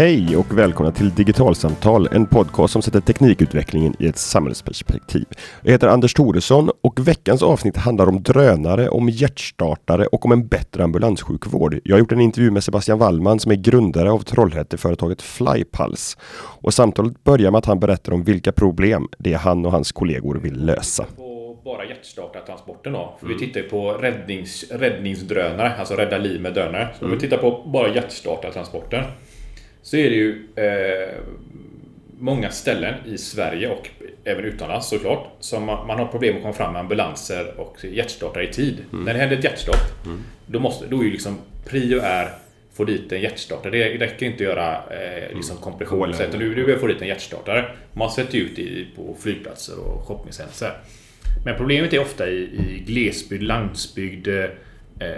Hej och välkomna till Digitalsamtal, en podcast som sätter teknikutvecklingen i ett samhällsperspektiv. Jag heter Anders Thoresson och veckans avsnitt handlar om drönare, om hjärtstartare och om en bättre ambulanssjukvård. Jag har gjort en intervju med Sebastian Wallman som är grundare av Trollhätteföretaget Flypulse. Och samtalet börjar med att han berättar om vilka problem det är han och hans kollegor vill lösa bara hjärtstartartransporten då. För mm. Vi tittar ju på räddnings, räddningsdrönare, alltså rädda liv med drönare. Så mm. om vi tittar på bara hjärtstartartransporten så är det ju eh, många ställen i Sverige och även utomlands såklart som man, man, har problem att komma fram med ambulanser och hjärtstartare i tid. Mm. När det händer ett hjärtstopp, mm. då, måste, då är ju liksom prio är få dit en hjärtstartare. Det räcker inte att göra eh, liksom mm. kompression. Mm. Du, du behöver få dit en hjärtstartare. Man sätter ut i, på flygplatser och shoppingcenter. Men problemet är ofta i, i glesbygd, landsbygd, eh,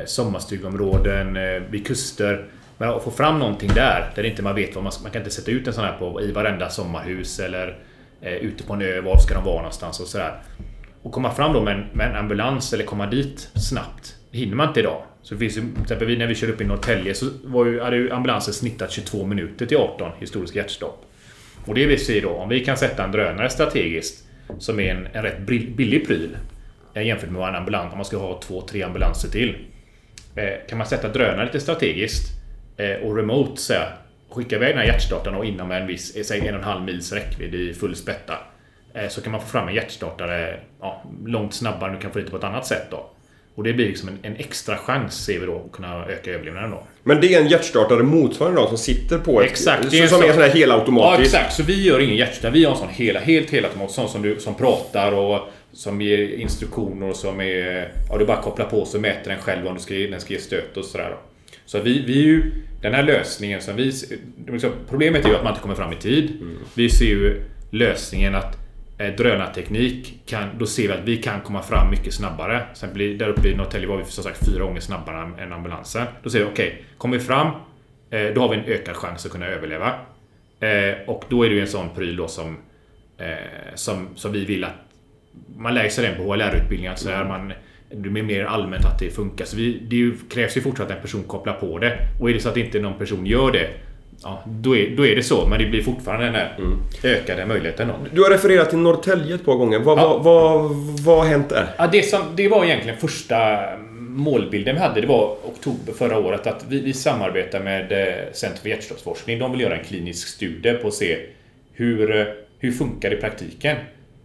sommarstugområden, eh, vid kuster. Men att få fram någonting där, där inte man vet vad man, man kan inte sätta ut en sån här på i varenda sommarhus eller eh, ute på en ö, var ska de vara någonstans och sådär. Och komma fram då med en, med en ambulans eller komma dit snabbt, det hinner man inte idag. Så det finns ju, till exempel när vi körde upp i Norrtälje så var ju, hade ju ambulansen snittat 22 minuter till 18 historiska hjärtstopp. Och det vill säga då, om vi kan sätta en drönare strategiskt som är en, en rätt billig pryl jämfört med vad en ambulans, om man ska ha två, tre ambulanser till. Eh, kan man sätta drönare lite strategiskt och remote så skicka iväg den här hjärtstartaren och inom en viss, eh, säg en och en halv mils räckvidd i full spätta. Eh, så kan man få fram en hjärtstartare ja, långt snabbare än du kan få dit på ett annat sätt då. Och det blir liksom en, en, extra chans, ser vi då, att kunna öka överlevnaden då. Men det är en hjärtstartare motsvarande då som sitter på ett... Exakt. Det är som, som är sån här helautomatisk? Ja, exakt. Så vi gör ingen hjärtstartare. Vi har en sån hela, helt helautomatisk, sån som, du, som pratar och som ger instruktioner och som är... Ja, du bara kopplar på så mäter den själv om du ska, den ska ge stöt och sådär då. Så vi, vi ju, den här lösningen som vi... Liksom, problemet är ju att man inte kommer fram i tid. Mm. Vi ser ju lösningen att eh, drönarteknik, kan, då ser vi att vi kan komma fram mycket snabbare. Sen blir, där uppe i Norrtälje var vi som sagt fyra gånger snabbare än ambulansen. Då ser vi, okej, okay, kommer vi fram, eh, då har vi en ökad chans att kunna överleva. Eh, och då är det ju en sån pryl då som, som, som vi vill att man lär sig den på HLR-utbildningen. Så man det blir mer allmänt att det funkar. Så vi, det krävs ju fortsatt att en person kopplar på det. Och är det så att inte någon person gör det Ja, då är, då är det så, men det blir fortfarande den här mm. ökade möjligheten. Då. Du har refererat till Norrtälje ett par gånger. Vad, ja. vad, vad, vad har hänt där? Ja, det, som, det var egentligen första målbilden vi hade. Det var oktober förra året att vi, vi samarbetar med eh, Centrum för hjärtstoppsforskning. De vill göra en klinisk studie på att se hur, hur funkar det i praktiken.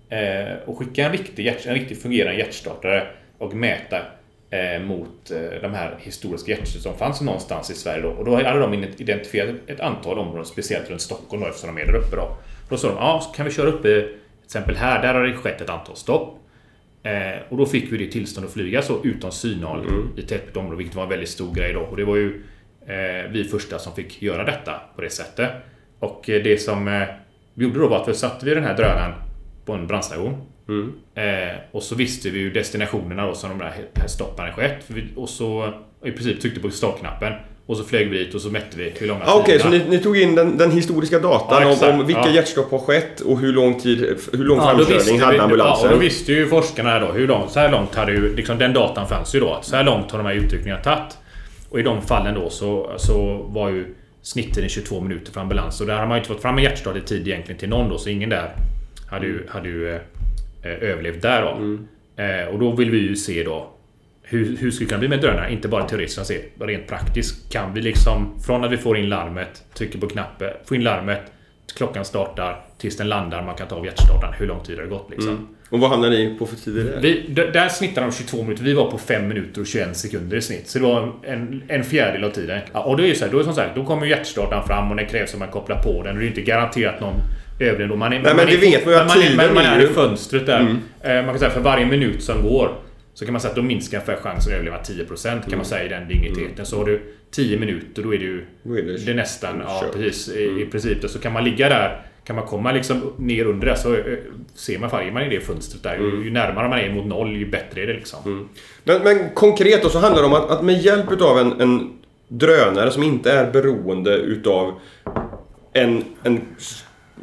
Eh, och skicka en riktig, en riktigt fungerande hjärtstartare och mäta eh, mot eh, de här historiska hjärtstöd som fanns någonstans i Sverige. Då. Och då hade de identifierat ett antal områden, speciellt runt Stockholm då, eftersom de är där uppe. Då, då sa de, ja, kan vi köra upp till exempel här, där har det skett ett antal stopp. Eh, och då fick vi det tillstånd att flyga så utan synhåll mm. i tättbebyggt område, vilket var en väldigt stor grej då. Och det var ju eh, vi första som fick göra detta på det sättet. Och eh, det som eh, vi gjorde då var att vi satte vi den här drönaren på en brandstation. Mm. Eh, och så visste vi ju destinationerna då som de där stoppen hade skett. Och så i princip tryckte på startknappen. Och så flög vi dit och så mätte vi hur långa ah, Okej, okay, så ni, ni, tog in den, den historiska datan ja, om, om, vilka ja. hjärtstopp har skett och hur lång tid, hur lång ja, framkörning hade ambulansen? Ja, och då visste ju forskarna då hur långt, så här långt hade ju, liksom den datan fanns ju då. Så här långt har de här utryckningarna tagit. Och i de fallen då så, så var ju snittiden 22 minuter för ambulans. Och där har man ju inte fått fram en hjärtstart i tid egentligen till någon då, så ingen där hade ju, hade ju Eh, överlevt där då. Mm. Eh, och då vill vi ju se då hur, hur skulle det kunna bli med drönare? Inte bara teoretiskt, utan se rent praktiskt. Kan vi liksom från att vi får in larmet, trycker på knappen, får in larmet, klockan startar tills den landar, man kan ta av hjärtstartaren. Hur lång tid har det gått liksom? Mm. Och vad hamnar ni på för tider där? Vi, där snittar de 22 minuter. Vi var på 5 minuter och 21 sekunder i snitt. Så det var en, en fjärdedel av tiden. Ja, och då är det så här, då är som sagt, då kommer hjärtstartaren fram och det krävs att man kopplar på den. Och det är inte garanterat någon övre då. Man är, Nej, men det vet man ju att man, är, man är i fönstret där. Mm. Eh, man kan säga för varje minut som går så kan man säga att då minskar för chansen att överleva 10% kan mm. man säga i den digniteten. Mm. Så har du 10 minuter då är det ju det, det nästan, ja precis i, mm. i princip. Så kan man ligga där kan man komma liksom ner under det så eh, ser man färgen man i det fönstret där. Mm. Ju närmare man är mot noll ju bättre är det liksom. Mm. Men, men, konkret då så handlar det om att, att med hjälp utav en, en drönare som inte är beroende utav en, en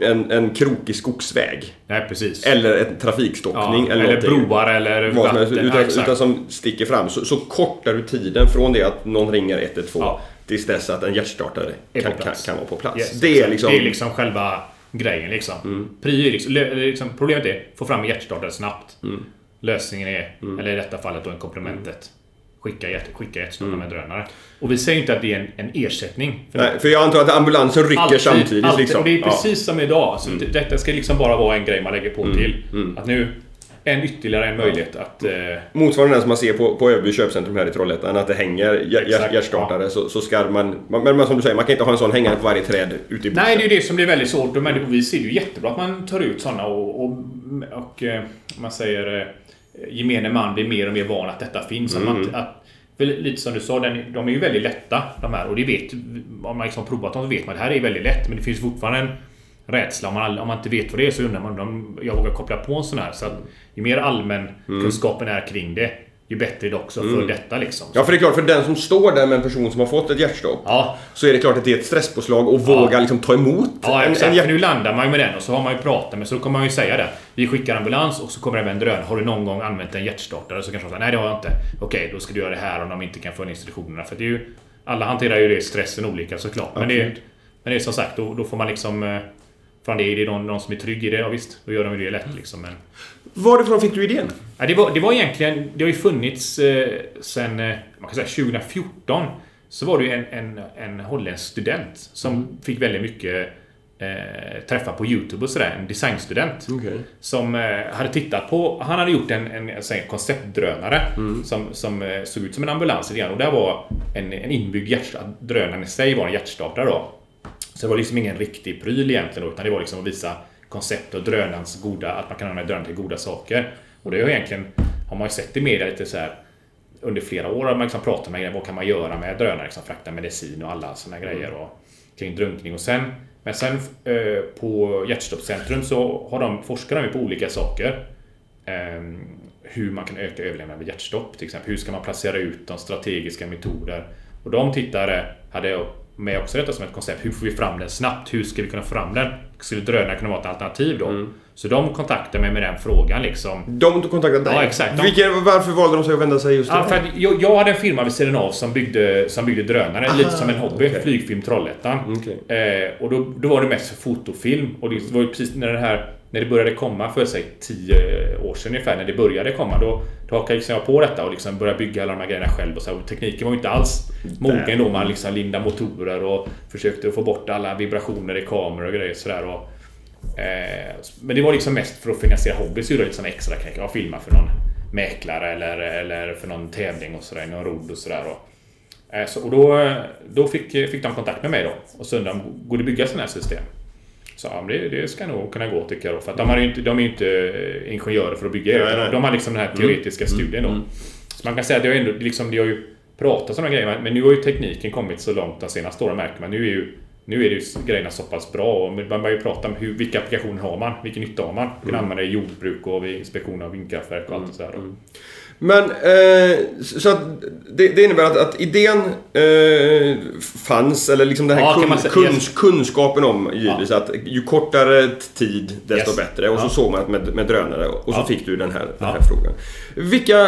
en, en krokig skogsväg. Nej, precis. Eller en trafikstockning. Ja, eller, eller broar eller vatten. Utan, utan som sticker fram. Så, så kortar du tiden från det att någon ringer 112 ja. tills dess att en hjärtstartare kan, kan, kan vara på plats. Yes, det, är liksom, det är liksom själva grejen. Liksom. Mm. Prio liksom, liksom, problemet är att få fram en hjärtstartare snabbt. Mm. Lösningen är, eller i detta fallet då en komplementet. Skicka, hjärt, skicka hjärtstartare med drönare. Och vi säger inte att det är en, en ersättning. För Mm. Nej, för jag antar att ambulansen rycker samtidigt. alltid. Liksom. Och det är Ja. Mm. precis som idag. Så det- Detta ska liksom bara vara en grej man lägger på till. Att nu, en ytterligare en möjlighet att... Eh, Motsvarande den som man ser på, på Öby köpcentrum här i Trollhättan, att det hänger hjärtstartare. Så, så ska man, man... Men som du säger, man kan inte ha en sån hängande på varje träd ute i bushen. Nej, det är ju det som blir väldigt svårt. Men vi ser ju jättebra att man tar ut sådana och, och, och eh, man säger eh, gemene man blir mer och mer van att detta finns. Att man, att, för lite som du sa, den, de är ju väldigt lätta de här. Och det vet, om man liksom provat dem så vet man att det här är väldigt lätt. Men det finns fortfarande en rädsla. Om man, om man inte vet vad det är så undrar man om jag vågar koppla på en sån här. Så att ju mer allmän kunskapen är kring det, ju bättre är det också för detta liksom. Ja, för det är klart, för den som står där med en person som har fått ett hjärtstopp, Ja, så är det klart att det är ett stresspåslag och våga liksom ta emot Ja, en, exakt. en hjärt... nu landar man ju med den och så har man ju pratat med så då kommer man ju säga det. Vi skickar ambulans och så kommer det med en drönare. Har du någon gång använt en hjärtstartare? Så kanske de säger nej det har jag inte. Okej, då ska du göra det här om de inte kan följa instruktionerna. För det är ju, alla hanterar ju det stressen olika såklart. Men det, men det är som sagt, då, då får man liksom... Fan, det är det någon, någon som är trygg i det, ja visst. Då gör de ju det lätt liksom. Men, Varifrån fick du idén? Ja, det, var, det var egentligen... Det har ju funnits eh, sen eh, man kan säga 2014. Så var det ju en, en, en holländsk student som fick väldigt mycket eh, träffar på Youtube och sådär. En designstudent. Okej. Som eh, hade tittat på... Han hade gjort en, en, alltså en konceptdrönare som, som eh, såg ut som en ambulans grann. Och där var en, en inbyggd. Drönaren i sig var en hjärtstartare då. Så det var liksom ingen riktig pryl egentligen utan det var liksom att visa koncept och drönarens goda, att man kan använda drönaren till goda saker. Och det har egentligen, har man ju sett i media lite så här under flera år har man liksom pratat med vad kan man göra med drönare, liksom frakta medicin och alla sådana grejer och kring drunkning och sen men sen eh, på Hjärtstoppcentrum så har de, forskar de på olika saker. Ehm, hur man kan öka överlevnaden vid hjärtstopp till exempel. Hur ska man placera ut de strategiska metoder? Och de tittare hade med också detta som ett koncept. Hur får vi fram den snabbt? Hur ska vi kunna få fram den? Skulle drönare kunna vara ett alternativ då? Så de kontaktade mig med den frågan liksom. De tog kontakt dig? Ja, exakt. De- Vilken, varför valde de sig att vända sig just till Ja, för jag, jag hade en firma vid sidan av som byggde, som byggde drönare, lite som en hobby. okej. Flygfilm Trollhättan. Okej. Eh, och då, då var det mest fotofilm. Och det var ju precis när det här när det började komma för säg 10 år sedan ungefär, när det började komma, då, då hakade liksom jag på detta och liksom började bygga alla de här grejerna själv. Och så, här, och tekniken var ju inte alls mogen då. Man liksom lindade motorer och försökte få bort alla vibrationer i kameror och grejer sådär. Och, eh, men det var liksom mest för att finansiera hobbys, så gjorde jag lite sån extra knäck. Jag filmade för någon mäklare eller, eller för någon tävling och sådär, någon rodd och sådär. Och, eh, så, och då, då fick, fick de kontakt med mig då och så undrade de, går det att bygga sådana här system? Så ja, det, det ska nog kunna gå tycker jag då. För att de, ju inte, de är ju inte eh, ingenjörer för att bygga. Nej, nej. De, har liksom den här teoretiska studien då. Så man kan säga att det har, ändå, liksom, det har ju pratats om de här grejerna, men nu har ju tekniken kommit så långt de senaste åren märker man. Nu är ju nu är det ju grejerna så pass bra och man börjar ju prata om hur, vilka applikationer har man, vilken nytta har man. Man kan använda det i jordbruk och vid inspektion av vindkraftverk och allt det sådär. Men, eh, så att det, det innebär att, att idén eh, fanns, eller liksom den här Ja, kun, säga, kuns, yes. kunskapen om givetvis att ju kortare tid desto Yes. bättre. Och så Ja. såg man med, med drönare och så Ja. fick du den här, den Ja. här frågan. Vilka,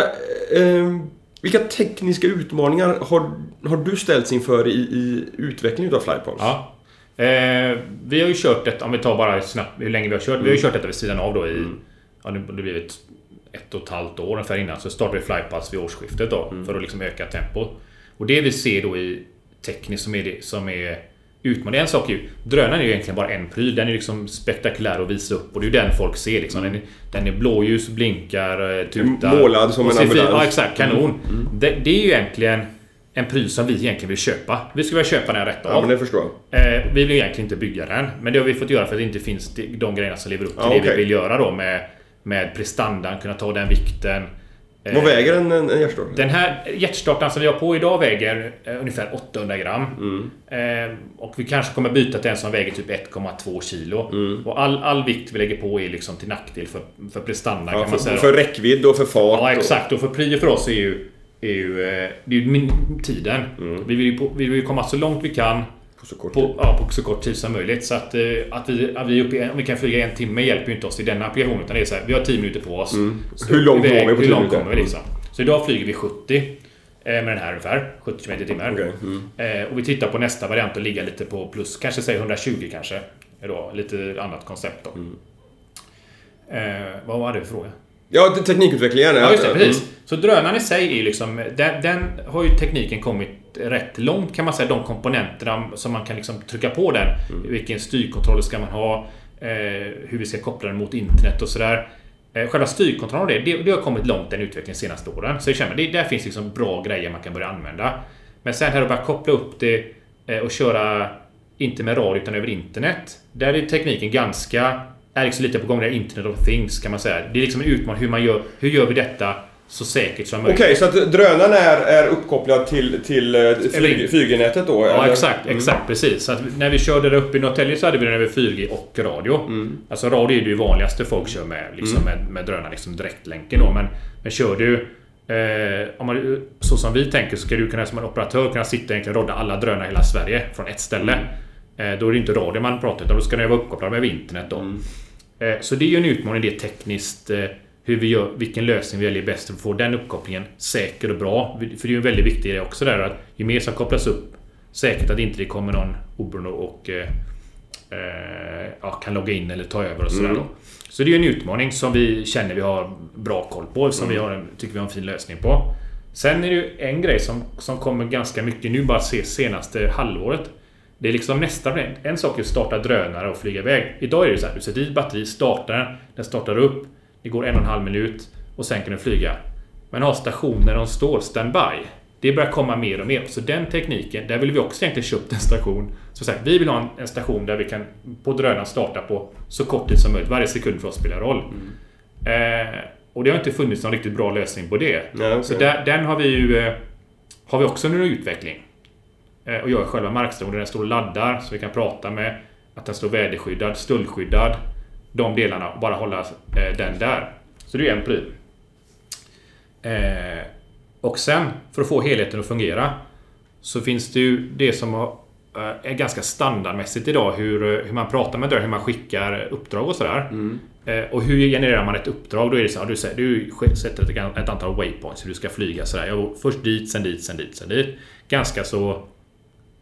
eh, vilka tekniska utmaningar har, har du ställts inför i, i utvecklingen av Flypals? Ja. Eh, vi har ju kört detta, om vi tar bara snabbt hur länge vi har kört. Vi har ju kört detta vid sidan av då i... Ja, det blivit ett och ett halvt år ungefär innan. Så startade vi Flypass vid årsskiftet då. För att liksom öka tempot. Och det vi ser då i tekniskt som är, det, som är utmaning. En sak är ju, drönaren är ju egentligen bara en pryl. Den är liksom spektakulär att visa upp och det är ju den folk ser liksom. Den, är, den är blåljus, blinkar, eh, tutar. Målad som en ambulans. Ja exakt, kanon. Det, det är ju egentligen en pryl som vi egentligen vill köpa. Vi skulle vilja köpa den rätt Ja, av. men det förstår jag. Eh, vi vill egentligen inte bygga den, men det har vi fått göra för att det inte finns de, grejerna som lever upp till Ja, det okej. vi vill göra då med, med prestandan, kunna ta den vikten. Eh, Vad väger en, en, en hjärtstartare? Den här hjärtstartaren som vi har på idag väger eh, ungefär 800 gram. Eh, och vi kanske kommer byta till en som väger typ 1,2 kilo. Och all, all vikt vi lägger på är liksom till nackdel för, för prestanda Ja, kan man för, säga. för räckvidd och för fart. Ja exakt, och för prio för oss är ju, är ju, eh, det är ju min, tiden. Vi, vill ju på, vi vill ju komma så långt vi kan På så kort tid. på, ja, på så kort tid som möjligt. Så att, eh, att, vi, att vi, uppe, om vi kan flyga en timme hjälper ju inte oss i denna applikationen. Utan det är så här, vi har 10 minuter på oss. Så Hur långt når vi på Hur 10 långt minuter? kommer vi liksom? Så idag flyger vi 70. med den här ungefär. 70 km i timmen. Okej, Eh, och vi tittar på nästa variant och ligga lite på plus, kanske säg 120 kanske. Då, lite annat koncept då. Eh, vad var det för fråga? Ja, te- teknikutvecklingen. Ja, just det. Mm. Precis. Så drönaren i sig är liksom... Den, den har ju tekniken kommit rätt långt kan man säga. De komponenterna som man kan liksom trycka på den. Vilken styrkontroll ska man ha? Eh, hur vi ska koppla den mot internet och sådär. Eh, själva styrkontrollen det, det, det har kommit långt den utvecklingen de senaste åren. Så jag känner, det, där finns liksom bra grejer man kan börja använda. Men sen här att börja koppla upp det eh, och köra, inte med radio utan över internet. Där är tekniken ganska, är liksom lite på gång där Internet of Things kan man säga. Det är liksom en utmaning hur man gör, hur gör vi detta så säkert som möjligt. Okej, så att drönaren är, är uppkopplad till, till eh, flyg, 4G-nätet då? Ja, eller? exakt. Exakt, precis. Så när vi körde där uppe i Norrtälje så hade vi den över 4G och radio. Alltså radio är det vanligaste folk kör med, liksom med, med drönare, liksom direktlänken då. Men, men kör du... Eh, om man, så som vi tänker så ska du kunna som en operatör kunna sitta och egentligen rodda alla drönare i hela Sverige från ett ställe. Eh, då är det inte radio man pratar utan då ska den vara uppkopplad med internet då. Eh, så det är ju en utmaning det tekniskt. Hur vi gör, vilken lösning vi väljer bäst för att få den uppkopplingen säker och bra. För det är ju en väldigt viktig grej också där att ju mer som kopplas upp säkert att inte det kommer någon oberoende och eh, eh, ja, kan logga in eller ta över och sådär då. Så det är ju en utmaning som vi känner vi har bra koll på, som vi har en, tycker vi har en fin lösning på. Sen är det ju en grej som, som kommer ganska mycket nu, bara se senaste halvåret. Det är liksom nästa. En sak är att starta drönare och flyga iväg. Idag är det så här, du sätter i batteri, startar den, den startar upp, det går en och en halv minut och sen kan du flyga. Men ha stationer de står standby. Det börjar komma mer och mer. Så den tekniken, där vill vi också egentligen köpt en station. Så sagt, vi vill ha en, station där vi kan på drönaren starta på så kort tid som möjligt. Varje sekund för oss spelar roll. Eh, och det har inte funnits någon riktigt bra lösning på det. Nej, okej. Så där, den har vi ju eh, har vi också under utveckling. Eh, och gör själva markstationen den står och laddar så vi kan prata med att den står väderskyddad, stöldskyddad. De delarna och bara hålla eh, den där. Så det är en pryl. Eh, och sen, för att få helheten att fungera, så finns det ju det som har, eh, är ganska standardmässigt idag. Hur, hur man pratar med drönare, hur man skickar uppdrag och sådär. Eh, och hur genererar man ett uppdrag? Då är det så här, du, säger, du sätter ett, ett antal waypoints hur du ska flyga. Sådär. Först dit, sen dit, sen dit, sen dit. Ganska så...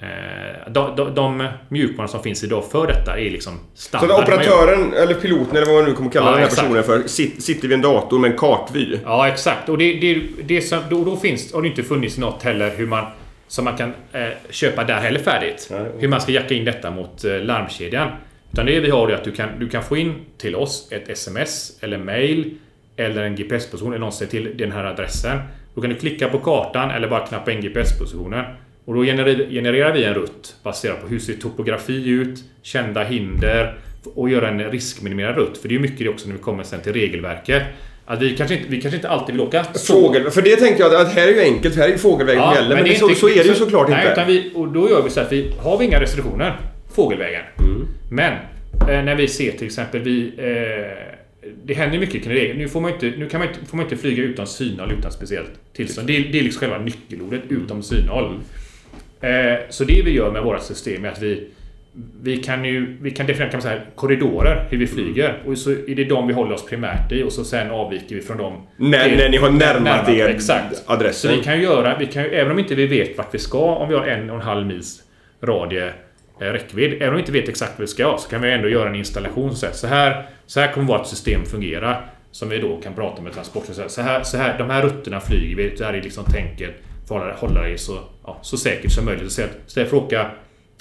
Eh, de, de, de mjukvaror som finns idag för detta är liksom Så standard. att operatören, eller piloten eller vad man nu kommer kalla Ja, den här exakt. personen för, sit, sitter vid en dator med en kartvy. Ja, exakt. Och det, det, det som, då, då finns, har det inte funnits något heller hur man som man kan eh, köpa där heller färdigt. Nej. Hur man ska jacka in detta mot eh, larmkedjan. Utan det vi har är att du kan, du kan få in till oss ett sms eller mail eller en GPS-position eller någonstans till den här adressen. Då kan du klicka på kartan eller bara knappa in GPS-positionen. Och då genererar, vi en rutt baserat på hur ser topografi ut, kända hinder och göra en riskminimerad rutt. För det är ju mycket det också när vi kommer sen till regelverket. Att vi kanske inte, vi kanske inte alltid vill åka så Fågel, för det tänkte jag att, här är ju enkelt, här är ju fågelvägen som gäller. Men, det, så, inte- så är det ju såklart nej, inte. Utan vi, och då gör vi så att vi har vi inga restriktioner. Fågelvägen. Mm. Men eh, när vi ser till exempel vi... Eh, det händer mycket kring det. Nu, får man inte, nu kan man inte, får man inte flyga utan synhåll utan speciellt tillstånd. Det, är- det är liksom själva nyckelordet, utom synhåll. Eh, så det vi gör med våra system är att vi vi kan ju vi kan definiera kan säga, korridorer, hur vi flyger. Och så är det de vi håller oss primärt i och så sen avviker vi från dem. När, till- när ni har närmat er Exakt. Så adressen. vi kan ju göra, vi kan ju, även om inte vi vet vart vi ska, om vi har en och en halv mils radie eh, räckvidd. Även om vi inte vet exakt vad vi ska, så kan vi ändå göra en installation. Så här, så här kommer vårt system fungera. Som vi då kan prata med transportsätt. Så här, så här, de här rutterna flyger vi. Det här är liksom tänket för att hålla- det så, ja, så säkert som möjligt. Så att Istället för att åka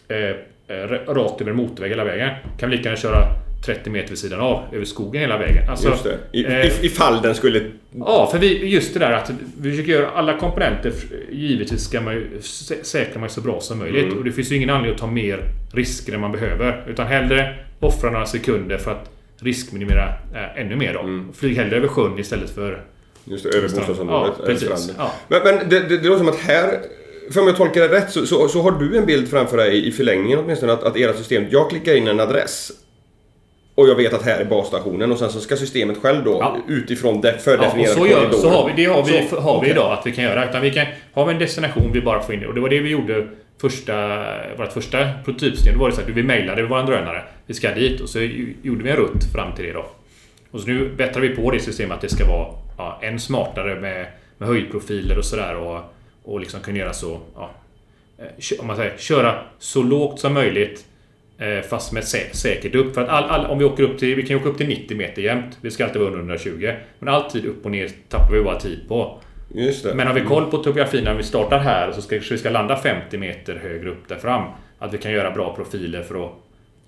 eh, eh, rakt över motorväg hela vägen, kan vi lika gärna köra 30 meter vid sidan av, över skogen hela vägen. Alltså, Just det. I, eh, if, ifall den skulle... Ja, för vi, just det där att vi försöker göra alla komponenter. Givetvis ska man ju sä- säkra man så bra som möjligt. Mm. Och det finns ju ingen anledning att ta mer risker än man behöver. Utan hellre offra några sekunder för att riskminimera äh, ännu mer då. Mm. Flyg hellre över sjön istället för... Just det, över bostadsområdet. Ja, precis. Ja. Men, men det, det, det låter som att här... För om jag tolkar det rätt så, så, så har du en bild framför dig i förlängningen åtminstone att, att era system... Jag klickar in en adress och jag vet att här är basstationen och sen så ska systemet själv då Ja. utifrån det Ja, och fördefinierade så, gör, så har vi, det har vi, Så, har vi okej. idag att vi kan göra. Utan vi kan, har vi en destination vi bara får in det. Och det var det vi gjorde första, vårt första prototypsystem. Då var det så att vi mejlade vår drönare. Vi ska dit och så gjorde vi en rutt fram till det då. Och så nu bättrar vi på det systemet att det ska vara ja, än smartare med, med höjdprofiler och sådär. Och, och liksom kunna göra så... Ja, eh, om man säger, köra så lågt som möjligt eh, fast med säkert upp. För att all, all, om vi åker upp till... Vi kan åka upp till 90 meter jämt. Vi ska alltid vara under 120. Men alltid upp och ner tappar vi bara tid på. Men har vi koll på topografin när vi startar här så ska vi ska landa 50 meter högre upp där fram. Att vi kan göra bra profiler för att...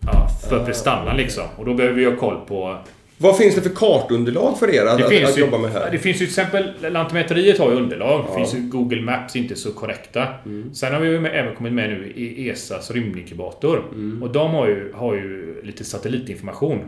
Ja, för ah. prestandan liksom. Och då behöver vi ha koll på vad finns det för kartunderlag för er att, att, att ju, jobba med här? Det finns ju till exempel Lantmäteriet har ju underlag. Det finns ju Google Maps inte så korrekta. Mm. Sen har vi ju även kommit med nu i ESAs rymdinkubator. Mm. Och de har ju, har ju lite satellitinformation.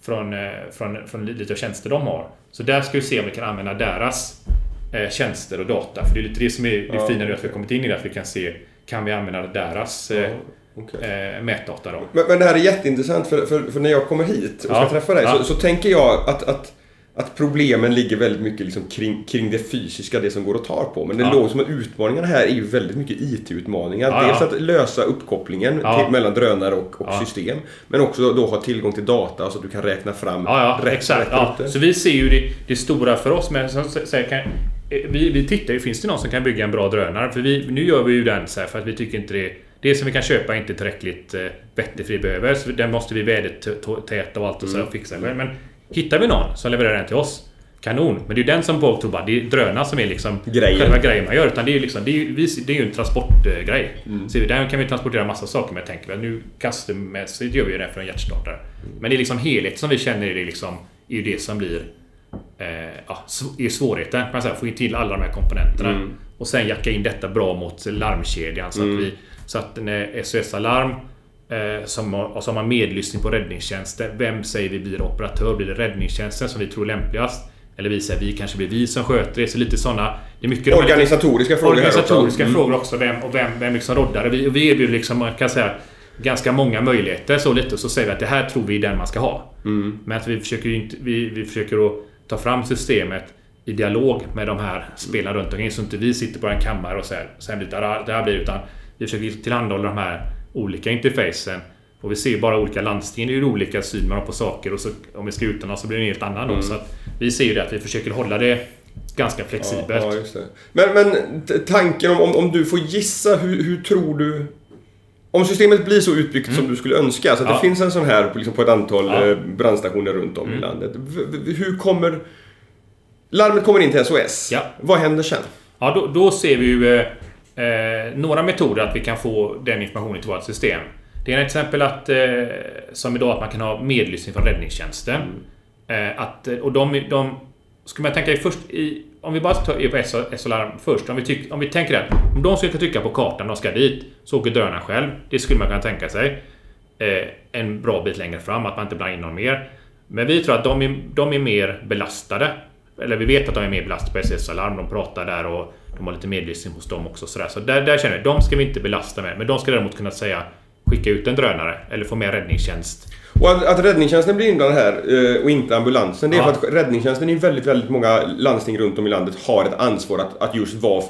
Från, eh, från, från lite tjänster de har. Så där ska vi se om vi kan använda deras eh, tjänster och data. För det är lite det som är det ja, fina nu att vi har kommit in i det. Att vi kan se, kan vi använda deras eh, okay. eh. Då. Men, men, det här är jätteintressant för, för, för när jag kommer hit och ska ja. träffa dig ja. så, så, tänker jag att, att, att problemen ligger väldigt mycket liksom kring, kring det fysiska, det som går att ta på. Men det ja. låter som att utmaningarna här är ju väldigt mycket IT-utmaningar. Ja, Dels att lösa uppkopplingen till, mellan drönare och, och system. Men också då ha tillgång till data så att du kan räkna fram ja, rätt, exakt. Rätt Så vi ser ju det, det stora för oss. Men så, så, så kan, vi, vi tittar ju, finns det någon som kan bygga en bra drönare? För vi, nu gör vi ju den så här för att vi tycker inte det det som vi kan köpa är inte tillräckligt eh, vettigt för vi behöver. Så den måste vi vädertäta och allt och så mm. fixa. Men hittar vi någon som levererar den till oss Kanon! Men det är ju den som på Oktober, det är drönaren som är liksom grejen. själva grejen man gör. Utan det är ju liksom, det är ju, det är ju en transportgrej. Mm. Så där kan vi transportera massa saker jag tänker väl nu custommässigt gör vi ju det för en hjärtstartare. Mm. Men det är liksom helhet som vi känner är det liksom, är ju det som blir eh, ja, är svårigheten. Man säga, få till alla de här komponenterna. Mm. Och sen jacka in detta bra mot larmkedjan så att mm. vi så att när SOS Alarm eh, som, har, som har medlyssning på räddningstjänsten. Vem säger vi blir operatör? Blir det räddningstjänsten som vi tror lämpligast? Eller vi säger vi kanske blir vi som sköter det. Så lite sådana... Det är mycket organisatoriska frågor Organisatoriska också. frågor också. Vem, och vem, vem liksom roddar? Vi, vi erbjuder liksom, man kan säga ganska många möjligheter så lite. Och så säger vi att det här tror vi är den man ska ha. Mm. Men att vi försöker inte... Vi, vi försöker att ta fram systemet i dialog med de här spelarna runt omkring. Så inte vi sitter på en kammare och säger sen blir det här blir utan vi försöker tillhandahålla de här olika interfacen. Och vi ser bara olika landsting, det är ju olika syn man har på saker och så om vi ska utomlands så blir det en helt annan. Mm. Så vi ser ju det att vi försöker hålla det ganska flexibelt. Ja, ja, men, men tanken om, om, om, du får gissa, hur, hur tror du om systemet blir så utbyggt mm. som du skulle önska, så att ja. det finns en sån här liksom på ett antal ja. Eh, brandstationer runt om mm. i landet. Hur kommer... Larmet kommer in till SOS. Ja. Vad händer sen? Ja, då, då ser vi ju eh, eh, några metoder att vi kan få den informationen till vårt system. Det är till exempel att, eh, som idag, att man kan ha medlyssning från räddningstjänsten. Mm. Eh, att, och de, de Ska man tänka först i... Om vi bara tar på SO-larm först. Om vi, tyck, om vi tänker att om de skulle trycka på kartan och ska dit, så åker drönaren själv. Det skulle man kunna tänka sig. Eh, en bra bit längre fram, att man inte blandar in någon mer. Men vi tror att de är, de är mer belastade. Eller vi vet att de är mer belastade på SOS-alarm. De pratar där och de har lite medlyssning hos dem också. Sådär. Så där, där känner vi, de ska vi inte belasta med. Men de ska däremot kunna säga skicka ut en drönare eller få med räddningstjänst. Och att, att räddningstjänsten blir inblandad här eh, och inte ambulansen. Det är ja. för att räddningstjänsten i väldigt, väldigt många landsting runt om i landet har ett ansvar att, att just vara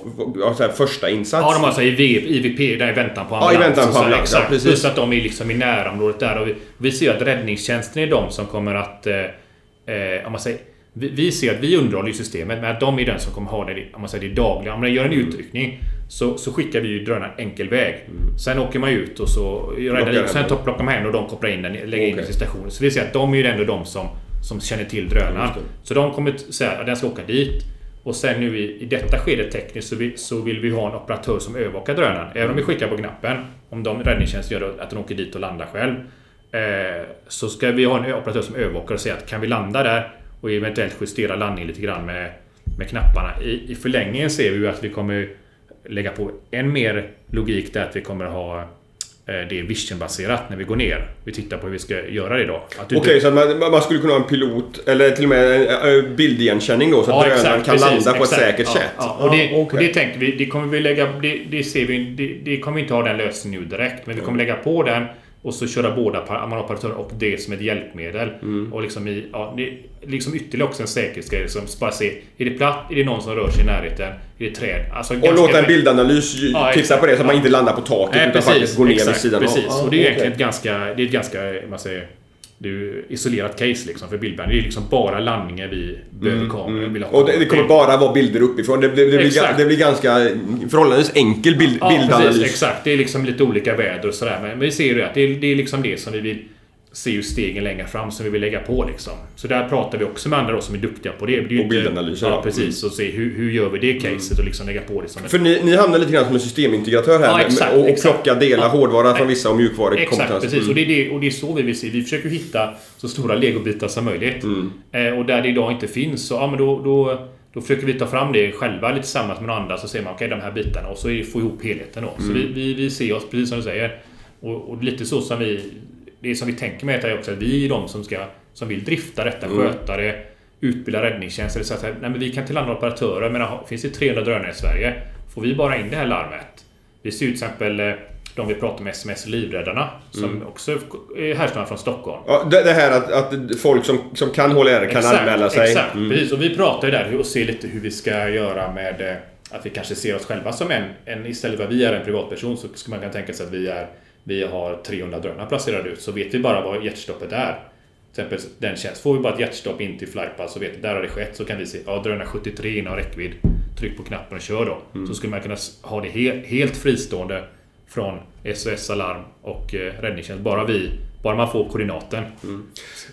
så här, första insats. Ja, de har alltså IVP, där i väntan på ambulans. Ja, i väntan på ambulans. Exakt. Ja, precis. Plus att de är liksom i närområdet där. Och vi, vi ser att räddningstjänsten är de som kommer att... Eh, eh om man säger vi, vi ser att vi underhåller systemet, men att de är den som kommer ha det, om man säger det dagliga. Om man gör en mm. utryckning så, så skickar vi ju drönaren enkel väg. Mm. Sen åker man ut och så räddar. Sen plockar man hem och de kopplar in den, lägger in den till stationen. Så vi ser att de är ju ändå de som, som känner till drönaren. Så de kommer säga att den ska åka dit. Och sen nu i, i detta skede tekniskt så, vi, så vill vi ha en operatör som övervakar drönaren. Även om vi skickar på knappen. Om de räddningstjänst gör att den åker dit och landar själv. Eh, så ska vi ha en operatör som övervakar och säger att kan vi landa där och eventuellt justera landningen lite grann med, med knapparna. I, I förlängningen ser vi ju att vi kommer lägga på än mer logik där att vi kommer ha eh, det är visionbaserat när vi går ner. Vi tittar på hur vi ska göra det då. Okej, okay, så man, man, skulle kunna ha en pilot eller till och med en bildigenkänning då så att ja, drönaren kan precis, landa på exakt. ett säkert ja, sätt. Ja, och, det, okay. och det tänker vi, det kommer vi lägga... Det, det ser vi, det, det, kommer vi inte ha den lösningen nu direkt. Men vi kommer lägga på den och så köra båda operatörer och det som ett hjälpmedel. Mm. Och liksom, i, ja, liksom ytterligare också en säkerhetsgrej. Som bara se, är det platt? Är det någon som rör sig i närheten? Är det träd? Alltså, och låta en bildanalys ja, titta på det så att man inte landar på taket Nej, utan precis, faktiskt går ner exakt, vid sidan precis. av. Ah, och det är okay. egentligen ett ganska... Det är ett ganska... Man säger, det är ju isolerat case liksom för bildbärning. Det är liksom bara landningar vi behöver kameror. vill ha Mm, Och det, det kommer bara vara bilder uppifrån. Det, det, det, blir, ga- det blir ganska förhållandevis enkel bild, Ja, bildanalys. precis. Exakt. Det är liksom lite olika väder och sådär. Men vi ser ju att det är liksom det som vi vill se ju stegen längre fram som vi vill lägga på liksom. Så där pratar vi också med andra då som är duktiga på det. det Och bildanalyser, Ja, precis. Och se hur, hur gör vi det caset och liksom lägga på det som ett För ni, ni hamnar lite grann som en systemintegratör här Ja, exakt, och, och plocka delar Ja. hårdvara från vissa och mjukvarukompetens. Exakt, precis. Mm. Och, det är det, och det är så vi vill se. Vi försöker hitta så stora legobitar som möjligt. Mm. Eh, och där det idag inte finns, så ja, men då, då, då försöker vi ta fram det själva lite tillsammans med några andra. Så ser man okej, de här bitarna. Och så är det, få ihop helheten då. Så Mm. vi, vi, vi ser oss, precis som du säger. Och, och lite så som vi... Det som vi tänker med detta är också att vi är de som, ska, som vill drifta detta, Mm. sköta det, utbilda räddningstjänster. Så att, nej, men vi kan till andra operatörer. Men finns det 300 drönare i Sverige, får vi bara in det här larmet. Vi ser ju till exempel eh, de vi pratar med SMS Livräddarna som Mm. också är härstammar från Stockholm. Ja, det, det här att, att folk som, som kan HLR kan anmäla sig. Exakt, Mm. precis. Och vi pratar ju där och ser lite hur vi ska göra med eh, att vi kanske ser oss själva som en, en istället för att vi är en privatperson så skulle man kunna tänka sig att vi är vi har 300 drönare placerade ut så vet vi bara vad hjärtstoppet är. Till exempel den tjänst. Får vi bara ett hjärtstopp in till Flightpass så vet vi där har det skett så kan vi se ja drönare 73 inom räckvidd. Tryck på knappen och kör då. Mm. Så skulle man kunna ha det he helt fristående från SOS Alarm och eh, räddningstjänst. Bara vi, bara man får koordinaten.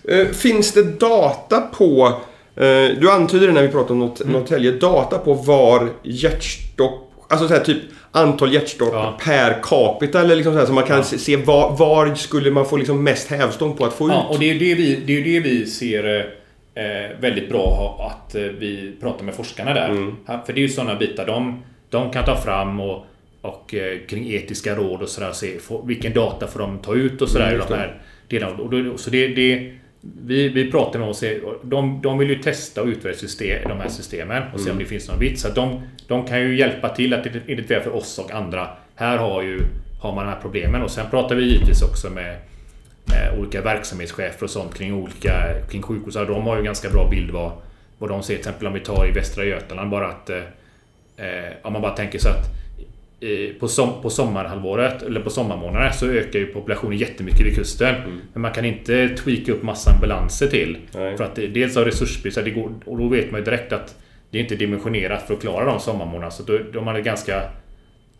Eh, finns det data på... Eh, du antyder när vi pratar om Nort- Mm. Norrtälje. Data på var hjärtstopp... Alltså så här, typ antal hjärtstopp Ja. per capita eller liksom så, här, så man kan Ja. se, var, var skulle man få liksom mest hävstång på att få Ja, ut. och det är det vi, det är det vi ser eh, väldigt bra att eh, vi pratar med forskarna där. Mm. För det är ju sådana bitar de, de kan ta fram och, och eh, kring etiska råd och sådär. Se vilken data får de ta ut och sådär. Mm, de det. här delarna. Och då, så det, det, vi, vi pratar med och de, de vill ju testa och utvärdera system, de här systemen och se om det finns någon vits. Så de, de kan ju hjälpa till att identifiera för oss och andra. Här har, ju, har man de här problemen. Och sen pratar vi givetvis också med med olika verksamhetschefer och sånt kring olika kring sjukhus. De har ju ganska bra bild vad, vad de ser. Till exempel om vi tar i Västra Götaland bara att... Eh, eh, om man bara tänker så att på, som, på sommarhalvåret, eller på sommarmånaderna, så ökar ju populationen jättemycket vid kusten. Men man kan inte tweaka upp massa ambulanser till. Nej. För att det, dels har resursbrist, så det går, och då vet man ju direkt att det är inte dimensionerat för att klara de sommarmånaderna. Så då, då man är ganska...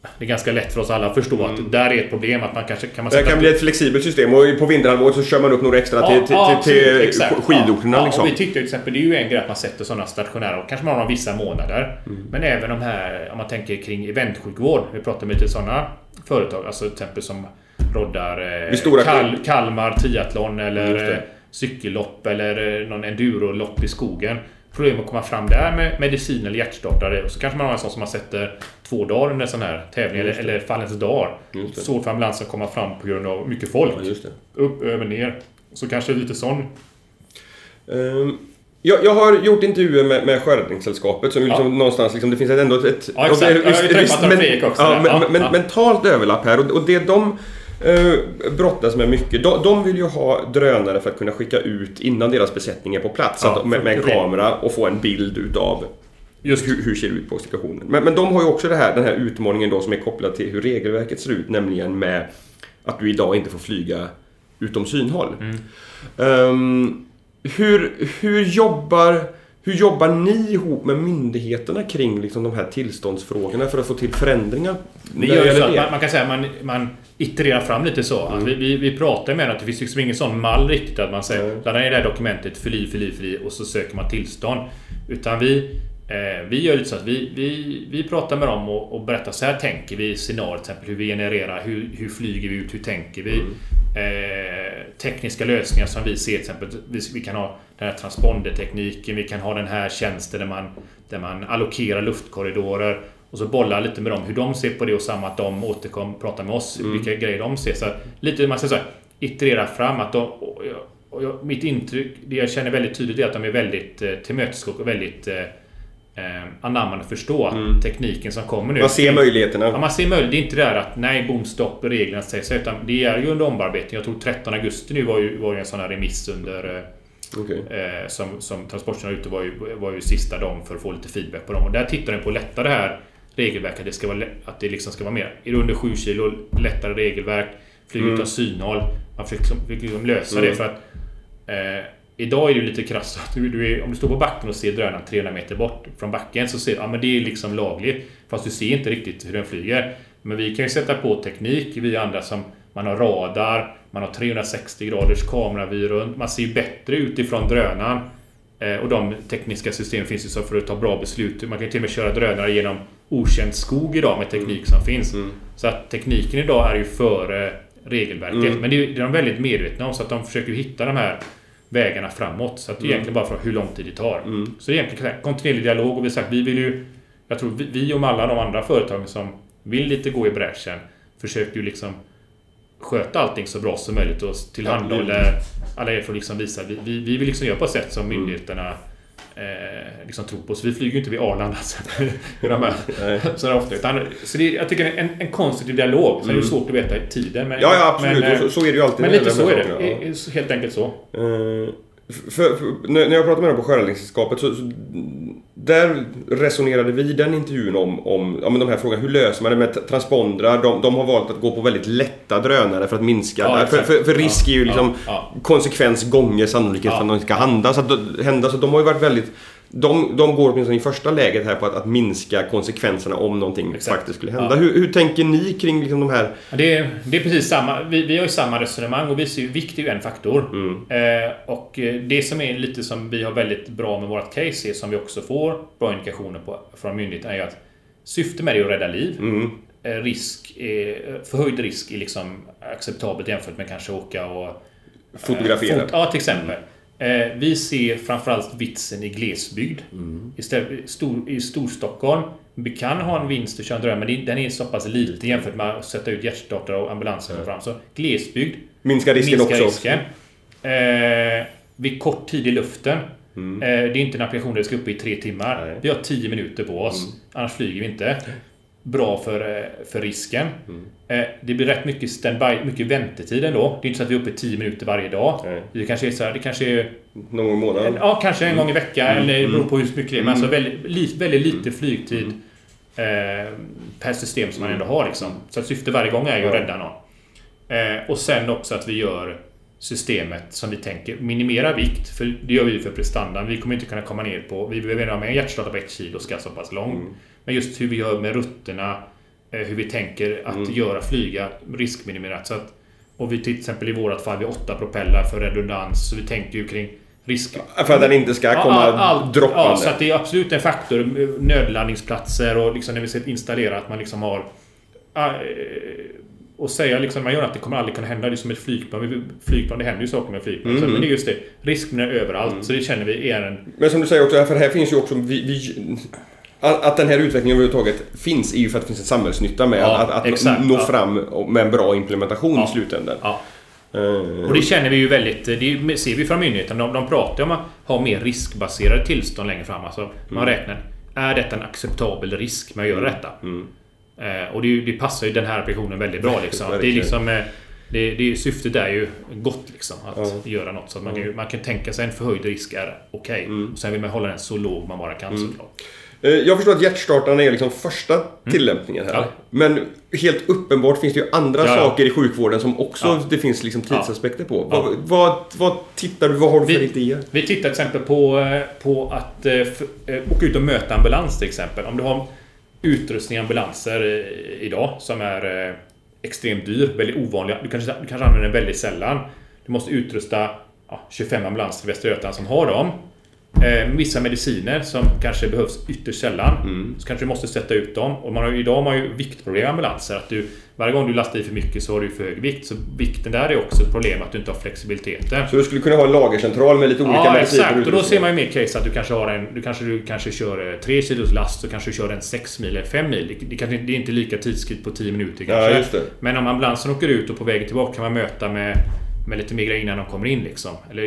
Det är ganska lätt för oss alla att förstå att där är ett problem. Att man kanske kan man Det kan bli ett flexibelt system och på vinterhalvåret så kör man upp några extra till, till, ja, till, till skidorterna. Ja, liksom. och vi tyckte till exempel, det är ju en grej att man sätter sådana stationära, och kanske man har dem vissa månader. Mm. Men även de här, om man tänker kring eventsjukvård. Vi pratar med lite sådana företag, alltså till exempel som roddar eh, Kal Kalmar triathlon Just eller cykellopp eller eh, någon endurolopp i skogen. Problem att komma fram där med medicin eller hjärtstartare. Och så kanske man har en sån som man sätter två dagar under en sån här tävling, eller, eller fallens dag. Svårt för ambulansen att komma fram på grund av mycket folk. Ja. Upp, över, ner. Så kanske lite sån Ehm, jag, jag har gjort intervjuer med, med Sjöräddningssällskapet som ju liksom någonstans liksom, det finns ett- ändå ett... ett Ja, exakt. och det- Jag har ju träffat men- också Ja, men, Ja, men, ja. mentalt överlapp här och, och det de brottas med mycket. De, de vill ju ha drönare för att kunna skicka ut innan deras besättning är på plats Ja, att, med, med en kamera och få en bild utav Just hur, hur ser det ut på situationen. Men, men de har ju också det här, den här utmaningen då som är kopplad till hur regelverket ser ut, nämligen med att du idag inte får flyga utom synhåll. Mm. Ehm, hur, hur, jobbar, hur jobbar ni ihop med myndigheterna kring liksom de här tillståndsfrågorna för att få till förändringar? Vi gör ju så att man, man kan säga att man, man itererar fram lite så. Att vi, vi, vi pratar med att det finns liksom ingen sån mall riktigt att man säger Nej. ladda ner det här dokumentet, fyll i, fyll i, fyll i och så söker man tillstånd. Utan vi, eh, vi gör lite så att vi, vi, vi pratar med dem och, och berättar så här tänker vi i scenariot, till exempel hur vi genererar, hur, hur flyger vi ut, hur tänker vi? Eh, tekniska lösningar som vi ser till exempel. Vi, vi kan ha den här transpondertekniken, vi kan ha den här tjänsten där man, där man allokerar luftkorridorer och så bollar lite med dem hur de ser på det och samma att de återkom pratar med oss vilka grejer de ser. Så lite man så här, iterera fram att de, och jag, och jag, mitt intryck, det jag känner väldigt tydligt är att de är väldigt eh, tillmötesgående och väldigt eh, eh, anammande och förstå att tekniken som kommer nu. Man ser möjligheterna. Ja, man ser möjlighet. Det är inte det där att nej, bom, stopp, reglerna säger sig. Utan det är ju under omarbetning. Jag tror 13 augusti nu var ju, var ju en sån här remiss under... eh, Okej. Eh, som, som Transportstyrelsen ute var ju, var ju sista dagen för att få lite feedback på dem. Och där tittar den på att lätta det här regelverket. Det ska vara, att det liksom ska vara mer... Är det under 7 kilo, lättare regelverk. Flyga utan synhåll. Man försöker liksom, försöker liksom lösa det för att Eh, idag är det lite krasst att du, du är, om du står på backen och ser drönaren 300 meter bort från backen så ser du ja, men det är liksom lagligt. Fast du ser inte riktigt hur den flyger. Men vi kan ju sätta på teknik, vi andra som man har radar, man har 360 graders kameravy runt. Man ser ju bättre utifrån drönaren. Eh, och de tekniska systemen finns ju så för att ta bra beslut. Man kan ju till och med köra drönare genom okänd skog idag med teknik som finns. Mm. Så att tekniken idag är ju före regelverket. Mm. Men det är, det är de väldigt medvetna om så att de försöker hitta de här vägarna framåt. Så att det är Mm. egentligen bara för hur lång tid det tar. Mm. Så det är egentligen kontinuerlig dialog och vi har sagt vi vill ju... Jag tror vi, och alla de andra företagen som vill lite gå i bräschen försöker ju liksom sköta allting så bra som möjligt och tillhandahåller alla er att liksom visa. Vi, vi, vi vill liksom göra på ett sätt som Mm. myndigheterna eh, liksom tror på. Så vi flyger ju inte vid Arlanda Nej. så ofta. Utan, så det, är- jag tycker en, en konstruktiv dialog. Sen är det svårt att veta tiden. Men, Ja, ja absolut. Men, så, så är det ju alltid. men lite så är det. ja. I- i- Helt enkelt så. Eh, För, för, när när jag pratade med dem på Sjöräddningssällskapet så, så där resonerade vi i den intervjun om, om ja, men de här frågorna. Hur löser man det med transpondrar? De, de har valt att gå på väldigt lätta drönare för att minska. Ja, för, för, för risk är ju Ja, liksom ja, konsekvens gånger sannolikhet Ja. för att något ska hända. Så, att, hända. så de har ju varit väldigt... De, de går åtminstone i första läget här på att, att minska konsekvenserna om någonting Exakt. faktiskt skulle hända. Ja. Hur, hur tänker ni kring liksom de här... Det är, det är precis samma. Vi, vi har ju samma resonemang och vi ser ju vikt är ju en faktor. Mm. Eh, och eh, det som är lite som vi har väldigt bra med vårt case är som vi också får bra indikationer på från myndigheten är ju att syftet med det är att rädda liv. Mm. Eh, risk är, förhöjd risk är liksom acceptabelt jämfört med kanske åka och Fotografera. Eh, fot- ja, till exempel. Eh, vi ser framförallt vitsen i glesbygd. Istället, i stor, I Storstockholm. Vi kan ha en vinst att köra en men den är så pass liten jämfört med att sätta ut hjärtstartare och ambulanser och fram. Så glesbygd Minska risken minskar också. risken. Eh, vid kort tid i luften. Mm. Eh, det är inte en applikation där vi ska upp i tre timmar. Nej. Vi har 10 minuter på oss. Mm. Annars flyger vi inte. Bra för, eh, för risken. Mm. Eh, det blir rätt mycket standby, mycket väntetid ändå. Det är inte så att vi är uppe i 10 minuter varje dag. Nej. Det kanske är så här, det kanske är Någon gång i månaden. Ja, kanske en gång i veckan Mm. eller det beror Mm. på hur mycket det är. Men Mm. alltså väldigt, väldigt lite flygtid eh, per system som man ändå har. Liksom. Så att syftet varje gång är ju att rädda någon. Eh, och sen också att vi gör systemet som vi tänker minimera vikt. För det gör vi för prestandan. Vi kommer inte kunna komma ner på... Vi behöver ha med en hjärtstartare på ett kilo ska så pass lång. Mm. Men just hur vi gör med rutterna. Eh, hur vi tänker att Mm. göra flyga riskminimerat. Så att, och vi till exempel i vårat fall, vi har åtta propellar för redundans. Så vi tänker ju kring risk... För att den inte ska komma Ja, allt- droppande. Ja, så att det är absolut en faktor. Nödlandningsplatser och liksom när vi ska installera att man liksom har... ja, eh, Och säga liksom, man gör att det kommer aldrig kunna hända. Det är som ett flygplan. Flygplan, det händer ju saker med flygplan. Mm. Så, men det är just det. Risken är överallt. Så det känner vi är en... Men som du säger också, för här finns ju också... Vi, vi, att att den här utvecklingen överhuvudtaget finns är ju för att det finns en samhällsnytta med Ja, att, att exakt, nå ja. fram med en bra implementation Ja. i slutändan. Eh, Och det känner vi ju väldigt... Det ser vi från myndigheten. De, de pratar om att ha mer riskbaserade tillstånd längre fram. Alltså, man räknar. Är detta en acceptabel risk med att göra detta? Mm. Eh, och det, det passar ju den här applikationen väldigt bra. Liksom. det är liksom... eh, Det, det, syftet är ju gott liksom. Att Ja. göra något. Så att man, kan, man kan tänka sig en förhöjd risk är okej. Mm. Och Sen vill man hålla den så låg man bara kan såklart. Eh, Jag förstår att hjärtstartarna är liksom första tillämpningen här. Mm. Ja. Men helt uppenbart finns det ju andra Ja, ja. saker i sjukvården som också det finns liksom tidsaspekter på. Vad, vad, vad tittar du, vad har du för Vi- idéer? Vi tittar till exempel på, eh, på att eh, åka ut och möta ambulans till exempel. Om du har utrustning i ambulanser idag som är extremt dyr, väldigt ovanliga. Du kanske, du kanske använder den väldigt sällan. Du måste utrusta ja, 25 ambulanser i Västra Götaland som har dem. Eh, vissa mediciner som kanske behövs ytterst sällan. Mm. Så kanske du måste sätta ut dem. Och man har, idag har man ju viktproblem i ambulanser. Att du, varje gång du lastar i för mycket så har du för hög vikt. Så vikten där är också ett problem att du inte har flexibiliteten. Så du skulle kunna ha en lagercentral med lite olika Ja, mediciner exakt. Och då ser man ju mer case att du kanske har en... Du kanske, du kanske kör eh, 3 kilos last så kanske du kör en 6 mil eller 5 mil. Det, det, kanske, det är inte lika tidskritt på 10 minuter kanske. Ja. Men om ambulansen åker ut och på vägen tillbaka kan man möta med, med lite mer grejer innan de kommer in liksom. Eller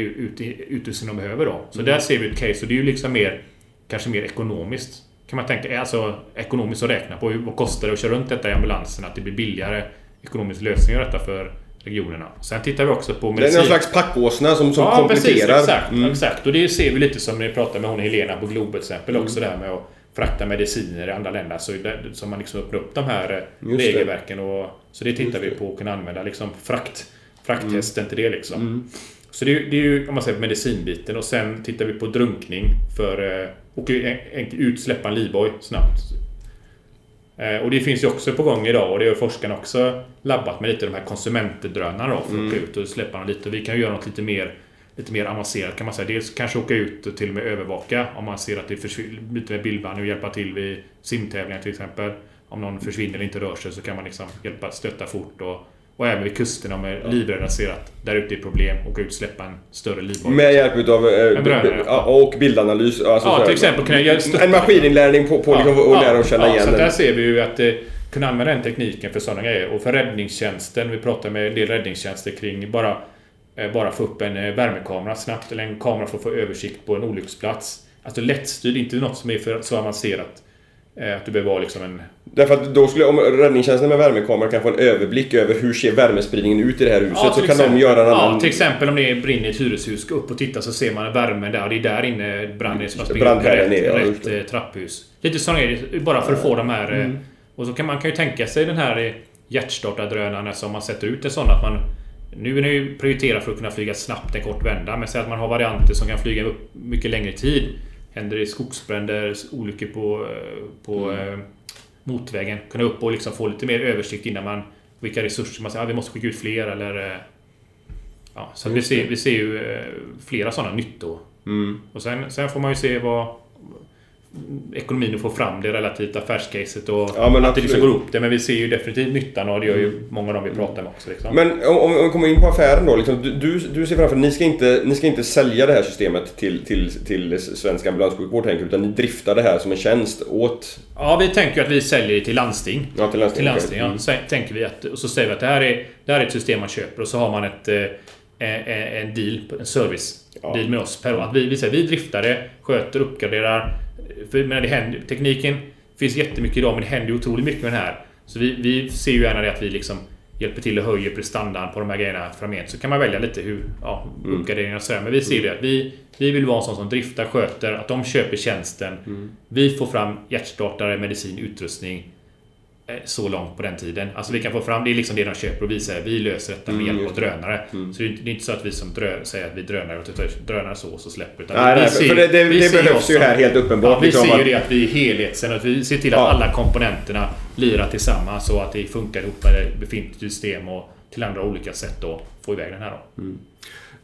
utrustning de behöver då. Så Mm. där ser vi ett case och det är ju liksom mer... Kanske mer ekonomiskt. Kan man tänka. Alltså ekonomiskt att räkna på. Vad kostar det att köra runt detta i ambulansen? Att det blir billigare ekonomisk lösning av detta för regionerna. Sen tittar vi också på Det är medicin. någon slags packåsna som, som ja, kompletterar. precis. Exakt, Mm. exakt. Och det ser vi lite som när vi pratar med hon Helena på Globo till exempel Mm. också det här med att frakta mediciner i andra länder. Så, där, så man liksom öppnar upp de här eh, Just regelverken. Och, så det tittar Just vi på att kunna använda liksom frakt, frakthästen till det liksom. Mm. Så det är, det är ju om man säger medicinbiten och sen tittar vi på drunkning för... Eh, och ut, släppa en livboj snabbt. Eh, och det finns ju också på gång idag och det har forskarna också labbat med lite de här konsumentdrönarna då för att mm. åka ut och släppa dem lite. Vi kan ju göra något lite mer lite mer avancerat kan man säga. Dels kanske åka ut och till och med övervaka om man ser att det försvinner lite med bildband och hjälpa till vid simtävlingar till exempel. Om någon försvinner eller inte rör sig så kan man liksom hjälpa, stötta fort och och även vid kusterna med ja. livrädda ser att där ute är problem och ut släppa en större livboj. Med hjälp utav eh, och bildanalys. Alltså ja, till exempel kunna göra En maskininlärning på, på ja, liksom, och lära och känna ja, igen så där ser vi ju att eh, kunna använda den tekniken för sådana grejer. Och för räddningstjänsten, vi pratar med en del räddningstjänster kring bara, eh, bara få upp en eh, värmekamera snabbt eller en kamera för att få översikt på en olycksplats. Alltså lättstyrd, inte något som är för så avancerat. Eh, att du behöver vara liksom en... Därför att då skulle, om räddningstjänsten med värmekamera kan få en överblick över hur ser värmespridningen ut i det här huset ja, så kan exempel, de göra en annan... Ja, till exempel om det brinner i ett hyreshus, gå upp och titta så ser man värmen där. Det är där inne branden som har spridit rätt, ner, ja, rätt eh, trapphus. Lite sådana grejer, bara för att få de här... Eh, mm. Och så kan man kan ju tänka sig den här hjärtstartardrönaren som man sätter ut en sån att man... Nu är det ju prioriterat för att kunna flyga snabbt en kort vända, men säg att man har varianter som kan flyga upp mycket längre tid. Händer det skogsbränder, olyckor på, på mm. Eh, motvägen. Kunna upp och liksom få lite mer översikt innan man... Vilka resurser man säger, ah, vi måste skicka ut fler eller... Eh, ja, så vi ser, vi ser ju eh, flera sådana nyttor. Mm. Och sen, sen får man ju se vad ekonomin att få fram det relativt affärscaset och ja, att det liksom går upp det. Men vi ser ju definitivt nyttan och det gör ju mm. många av dem vi pratar med också. Liksom. Men om, om vi kommer in på affären då. Liksom, du, du ser framför dig, ni ska inte, ni ska inte sälja det här systemet till, till, till svensk ambulanssjukvård utan ni driftar det här som en tjänst åt... Ja, vi tänker att vi säljer det till landsting. Ja, till landsting. Till landsting okay. ja. Så tänker vi att, och så säger vi att det här, är, det här är ett system man köper och så har man ett eh, en deal, en service ja. deal med oss per år. Att vi, vi, säger, vi driftar det, sköter, uppgraderar, för men det händer, tekniken finns jättemycket idag men det händer otroligt mycket med den här. Så vi, vi ser ju gärna det att vi liksom hjälper till och höjer prestandan på de här grejerna framgent. Så kan man välja lite hur ja, mm. uppgraderingar och sådär. Men vi ser ju det att vi, vi vill vara en sån som driftar, sköter, att de köper tjänsten. Mm. Vi får fram hjärtstartare, medicin, utrustning. Eh, så långt på den tiden. Alltså vi kan få fram, det är liksom det de köper och vi säger vi löser detta med mm, hjälp av drönare. Mm. Så det är, inte så att vi som drö, säger att vi drönare och drönare så och så släpper. Utan nej, vi, nej, ser, för det, det, det behövs ju här helt uppenbart. Ja, vi liksom ser ju det att vi är helhetsen att vi ser till att ja. alla komponenterna lirar tillsammans så att det funkar ihop med befintligt system och till andra olika sätt att få iväg den här. Då. Mm.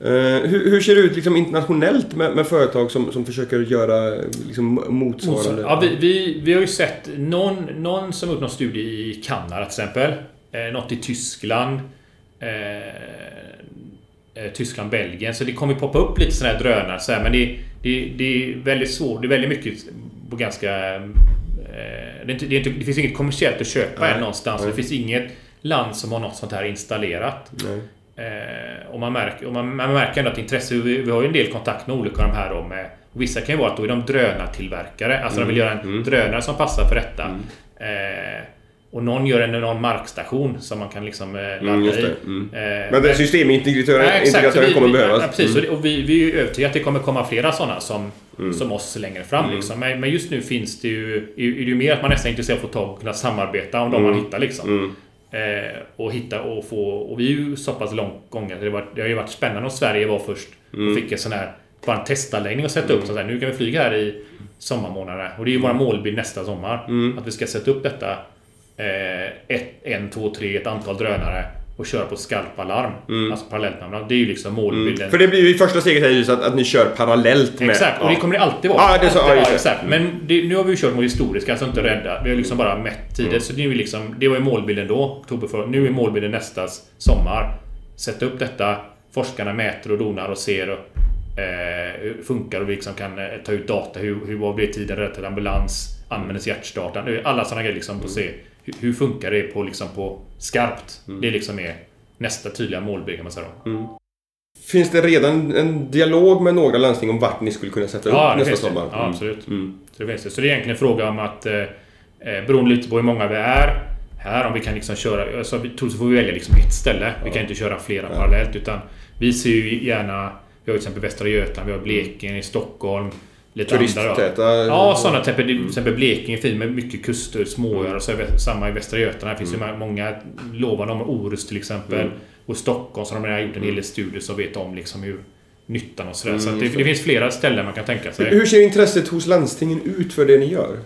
Uh, hur, hur, ser det ut liksom internationellt med, med företag som, som försöker göra liksom, motsvarande? Ja, vi, vi, vi har ju sett någon, någon som gjort någon studie i Kanada till exempel. Eh, något i Tyskland. Eh, eh, Tyskland, Belgien. Så det kommer poppa upp lite sådana här drönare. Så här, men det, det, det är väldigt svårt. Det är väldigt mycket på ganska... Eh, det, inte, det, inte, det, finns inget kommersiellt att köpa Nej. än någonstans. Nej. Det finns inget land som har något sånt här installerat. Nej. Eh, och man märker, och man, man märker ändå att intresse, vi, vi har ju en del kontakt med olika av de här då med Vissa kan ju vara att då är de drönartillverkare. Alltså mm. de vill göra en mm. drönare som passar för detta. Mm. Eh, och någon gör en enorm markstation som man kan liksom eh, ladda mm, i. Mm. Eh, men systemintegratören kommer behövas. Ja, precis. Mm. Och vi, vi är övertygade att det kommer komma flera sådana som, mm. som oss längre fram. Mm. Liksom. Men, men, just nu finns det ju... Är det ju mer att man nästan är intresserad av att få tag och kunna samarbeta om de man hittar liksom. Eh, och hitta och få... Och vi är ju så pass långt gångna. Det, var, det har ju varit spännande om Sverige var först och fick en sån här... Bara en testanläggning att sätta upp. Så här, nu kan vi flyga här i sommarmånaderna. Och det är ju vår målbild nästa sommar. Att vi ska sätta upp detta eh, ett, en, två, tre, ett antal drönare och köra på skarpa Mm. Alltså parallellt med Det är ju liksom målbilden. Mm. För det blir ju i första steget är ju att, att ni kör parallellt med... Exakt, och det kommer det alltid vara. Ah, det så, alltid ja, exakt. Men det, nu har vi ju kört mot historiska, alltså inte rädda. Vi har liksom bara mätt tider. Mm. Så det, är liksom, det var ju målbilden då, oktober förra. Nu är målbilden nästa sommar. Sätta upp detta. Forskarna mäter och donar och ser och, eh, funkar och vi liksom kan eh, ta ut data. Hur, hur vad blir tiden rätt till ambulans? Användes hjärtstartaren? Alla sådana grejer liksom. På se hur funkar det på, liksom på skarpt? Mm. Det liksom är nästa tydliga målbild kan man säga. Mm. Finns det redan en dialog med några landsting om vart ni skulle kunna sätta ja, upp nästa sommar? Ja, mm. absolut. Mm. Så, det finns det. så det är egentligen en fråga om att eh, eh, beroende lite på hur många vi är här, om vi kan liksom köra... Alltså, så får vi välja liksom ett ställe. Vi kan inte köra flera ja. parallellt utan vi ser ju gärna... Vi har till exempel Västra Götaland, vi har Blekinge, Stockholm, lite Turisttäta... Ja, sådana. Till exempel, Blekinge är fint med mycket kuster, småöar och så samma i Västra Götaland. Det finns mm. ju många lovande om Orust till exempel. Mm. Och Stockholm så har de gjort en hel del studier som vet om liksom hur nyttan och sådär. Mm, så det, det, finns flera ställen man kan tänka sig. Hur ser intresset hos landstingen ut för det ni gör?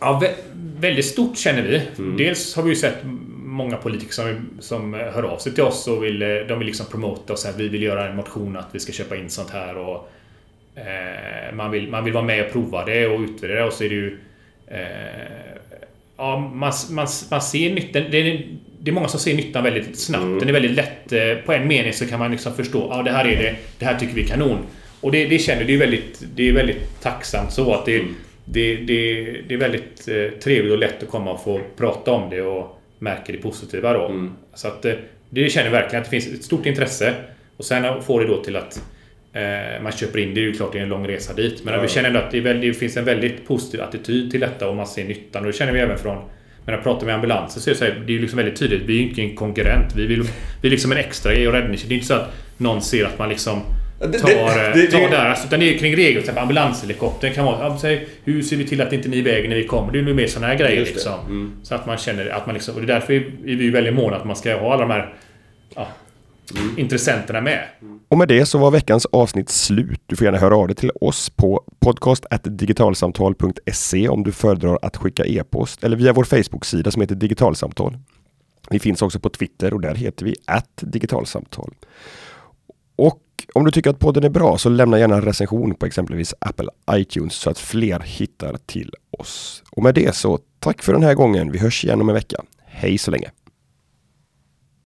Ja, vä väldigt stort känner vi. Mm. Dels har vi ju sett många politiker som, som hör av sig till oss och vill, de vill liksom promota och säga att vi vill göra en motion att vi ska köpa in sånt här. Och, eh, man, vill, man vill vara med och prova det och utvärdera och så är det ju... Eh, ja, man, man, man ser nyttan. Det är, det är många som ser nyttan väldigt snabbt. Mm. Den är väldigt lätt. Eh, på en mening så kan man liksom förstå. Ja, det här är det. Det här tycker vi är kanon. Och det, det känner det är väldigt, det är väldigt tacksamt så att det, mm. det, det, det är väldigt eh, trevligt och lätt att komma och få prata om det och märker det positiva då. Mm. Så att eh, det känner verkligen att det finns ett stort intresse. Och sen får det då till att eh, man köper in. Det är ju klart det är en lång resa dit. Men ja. vi känner ändå att det, väldigt, det, finns en väldigt positiv attityd till detta och man ser nyttan. Och det känner vi även från men när jag pratar med ambulanser så är det, så här, det är liksom väldigt tydligt. Vi är ju inte en konkurrent. Vi, vill, vi är liksom en extra grej och räddning. Det är inte så att någon ser att man liksom tar, det, det, tar där. Alltså, utan det är kring regler. Till ambulanshelikoptern kan vara... Ja, säg, hur ser vi till att inte ni är i vägen när vi kommer? Det är ju mer sådana här grejer. Liksom. Mm. Så att man känner att man liksom... Och det är därför är vi väldigt måna att man ska ha alla de här ja, mm. intressenterna med. Och med det så var veckans avsnitt slut. Du får gärna höra av dig till oss på podcast.digitalsamtal.se om du föredrar att skicka e-post eller via vår Facebook-sida som heter Digitalsamtal. Vi finns också på Twitter och där heter vi digitalsamtal. Och om du tycker att podden är bra så lämna gärna en recension på exempelvis Apple iTunes så att fler hittar till oss. Och med det så tack för den här gången. Vi hörs igen om en vecka. Hej så länge!